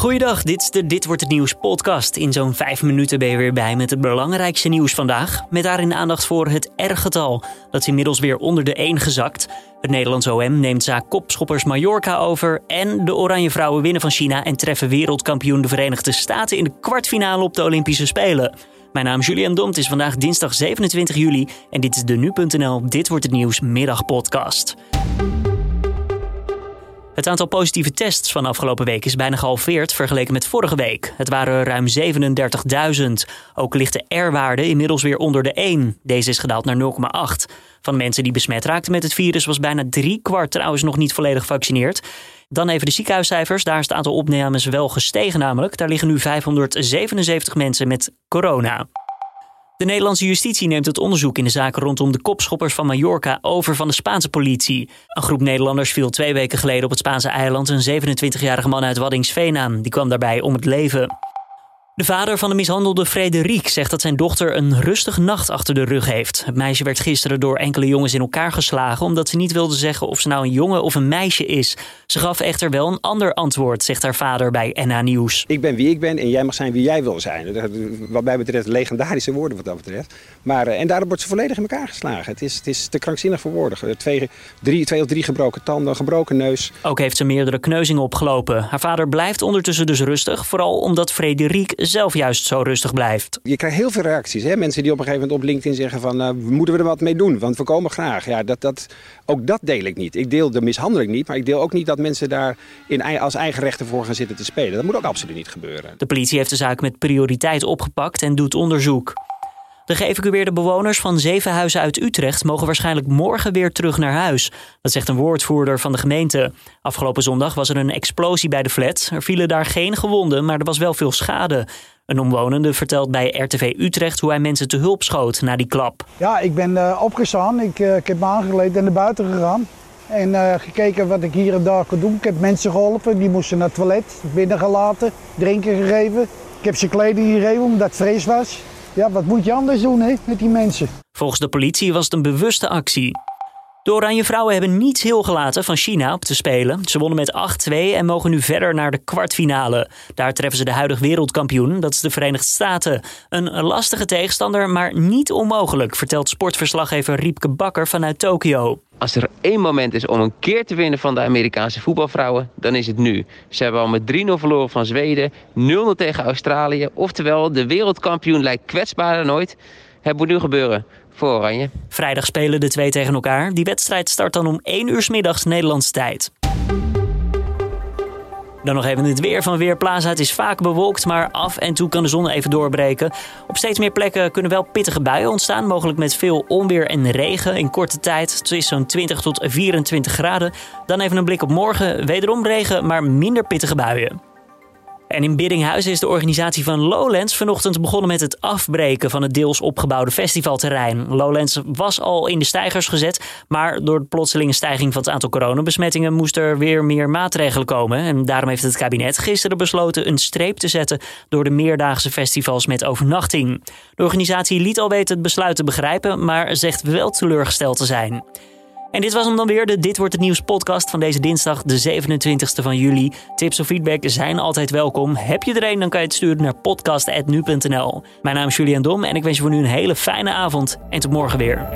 Goeiedag, dit is de Dit Wordt Het Nieuws podcast. In zo'n vijf minuten ben je weer bij met het belangrijkste nieuws vandaag. Met daarin aandacht voor het R-getal. Dat is inmiddels weer onder de 1 gezakt. Het Nederlands OM neemt zaak kopschoppers Mallorca over. En de Oranje Vrouwen winnen van China en treffen wereldkampioen de Verenigde Staten in de kwartfinale op de Olympische Spelen. Mijn naam is Julian Dom. Het is vandaag dinsdag 27 juli en dit is de Nu.nl Dit Wordt Het Nieuws middagpodcast. Het aantal positieve tests van afgelopen week is bijna gehalveerd vergeleken met vorige week. Het waren ruim 37.000. Ook ligt de R-waarde inmiddels weer onder de 1. Deze is gedaald naar 0,8. Van mensen die besmet raakten met het virus was bijna drie kwart trouwens nog niet volledig gevaccineerd. Dan even de ziekenhuiscijfers. Daar is het aantal opnames wel gestegen namelijk. Daar liggen nu 577 mensen met corona. De Nederlandse justitie neemt het onderzoek in de zaak rondom de kopschoppers van Mallorca over van de Spaanse politie. Een groep Nederlanders viel twee weken geleden op het Spaanse eiland een 27-jarige man uit Waddingsveen aan. Die kwam daarbij om het leven. De vader van de mishandelde Frederik zegt dat zijn dochter een rustige nacht achter de rug heeft. Het meisje werd gisteren door enkele jongens in elkaar geslagen omdat ze niet wilde zeggen of ze nou een jongen of een meisje is. Ze gaf echter wel een ander antwoord, zegt haar vader bij NH Nieuws. Ik ben wie ik ben en jij mag zijn wie jij wil zijn. Wat mij betreft legendarische woorden wat dat betreft. Maar, eh, en daarom wordt ze volledig in elkaar geslagen. Het is, het is te krankzinnig voor woorden. Twee, drie, twee of drie gebroken tanden, gebroken neus. Ook heeft ze meerdere kneuzingen opgelopen. Haar vader blijft ondertussen dus rustig, vooral omdat Frederik zelf juist zo rustig blijft. Je krijgt heel veel reacties. Hè? Mensen die op een gegeven moment op LinkedIn zeggen van... Uh, moeten we er wat mee doen, want we komen graag. Ja, dat, dat, ook dat deel ik niet. Ik deel de mishandeling niet, maar ik deel ook niet dat mensen daar in, als eigen rechten voor gaan zitten te spelen. Dat moet ook absoluut niet gebeuren. De politie heeft de zaak met prioriteit opgepakt en doet onderzoek. De geëvacueerde bewoners van zeven huizen uit Utrecht mogen waarschijnlijk morgen weer terug naar huis. Dat zegt een woordvoerder van de gemeente. Afgelopen zondag was er een explosie bij de flat. Er vielen daar geen gewonden, maar er was wel veel schade. Een omwonende vertelt bij RTV Utrecht hoe hij mensen te hulp schoot na die klap. Ja, ik ben uh, opgestaan. Ik, uh, ik heb me aangekleed en naar buiten gegaan. En uh, gekeken wat ik hier en daar kon doen. Ik heb mensen geholpen, die moesten naar het toilet, binnengelaten, drinken gegeven. Ik heb ze kleding gegeven omdat het vrees was. Ja, wat moet je anders doen hè, met die mensen? Volgens de politie was het een bewuste actie. De Oranje Vrouwen hebben niets heel gelaten van China op te spelen. Ze wonnen met 8-2 en mogen nu verder naar de kwartfinale. Daar treffen ze de huidige wereldkampioen, dat is de Verenigde Staten. Een lastige tegenstander, maar niet onmogelijk, vertelt sportverslaggever Riepke Bakker vanuit Tokio. Als er één moment is om een keer te winnen van de Amerikaanse voetbalvrouwen, dan is het nu. Ze hebben al met 3-0 verloren van Zweden, 0-0 tegen Australië. Oftewel, de wereldkampioen lijkt kwetsbaarder dan ooit. Het moet nu gebeuren Oranje. Vrijdag spelen de twee tegen elkaar. Die wedstrijd start dan om 1 uur s middags Nederlandse tijd. Dan nog even het weer van Weerplaza. Het is vaak bewolkt, maar af en toe kan de zon even doorbreken. Op steeds meer plekken kunnen wel pittige buien ontstaan. Mogelijk met veel onweer en regen in korte tijd. Het is zo'n 20 tot 24 graden. Dan even een blik op morgen. Wederom regen, maar minder pittige buien. En in Biddinghuizen is de organisatie van Lowlands vanochtend begonnen met het afbreken van het deels opgebouwde festivalterrein. Lowlands was al in de stijgers gezet, maar door de plotselinge stijging van het aantal coronabesmettingen moest er weer meer maatregelen komen. En daarom heeft het kabinet gisteren besloten een streep te zetten door de meerdaagse festivals met overnachting. De organisatie liet al weten het besluit te begrijpen, maar zegt wel teleurgesteld te zijn. En dit was hem dan weer, de Dit Wordt Het Nieuws podcast van deze dinsdag, de 27e van juli. Tips of feedback zijn altijd welkom. Heb je er een, dan kan je het sturen naar podcast.nu.nl. Mijn naam is Julian Dom en ik wens je voor nu een hele fijne avond en tot morgen weer.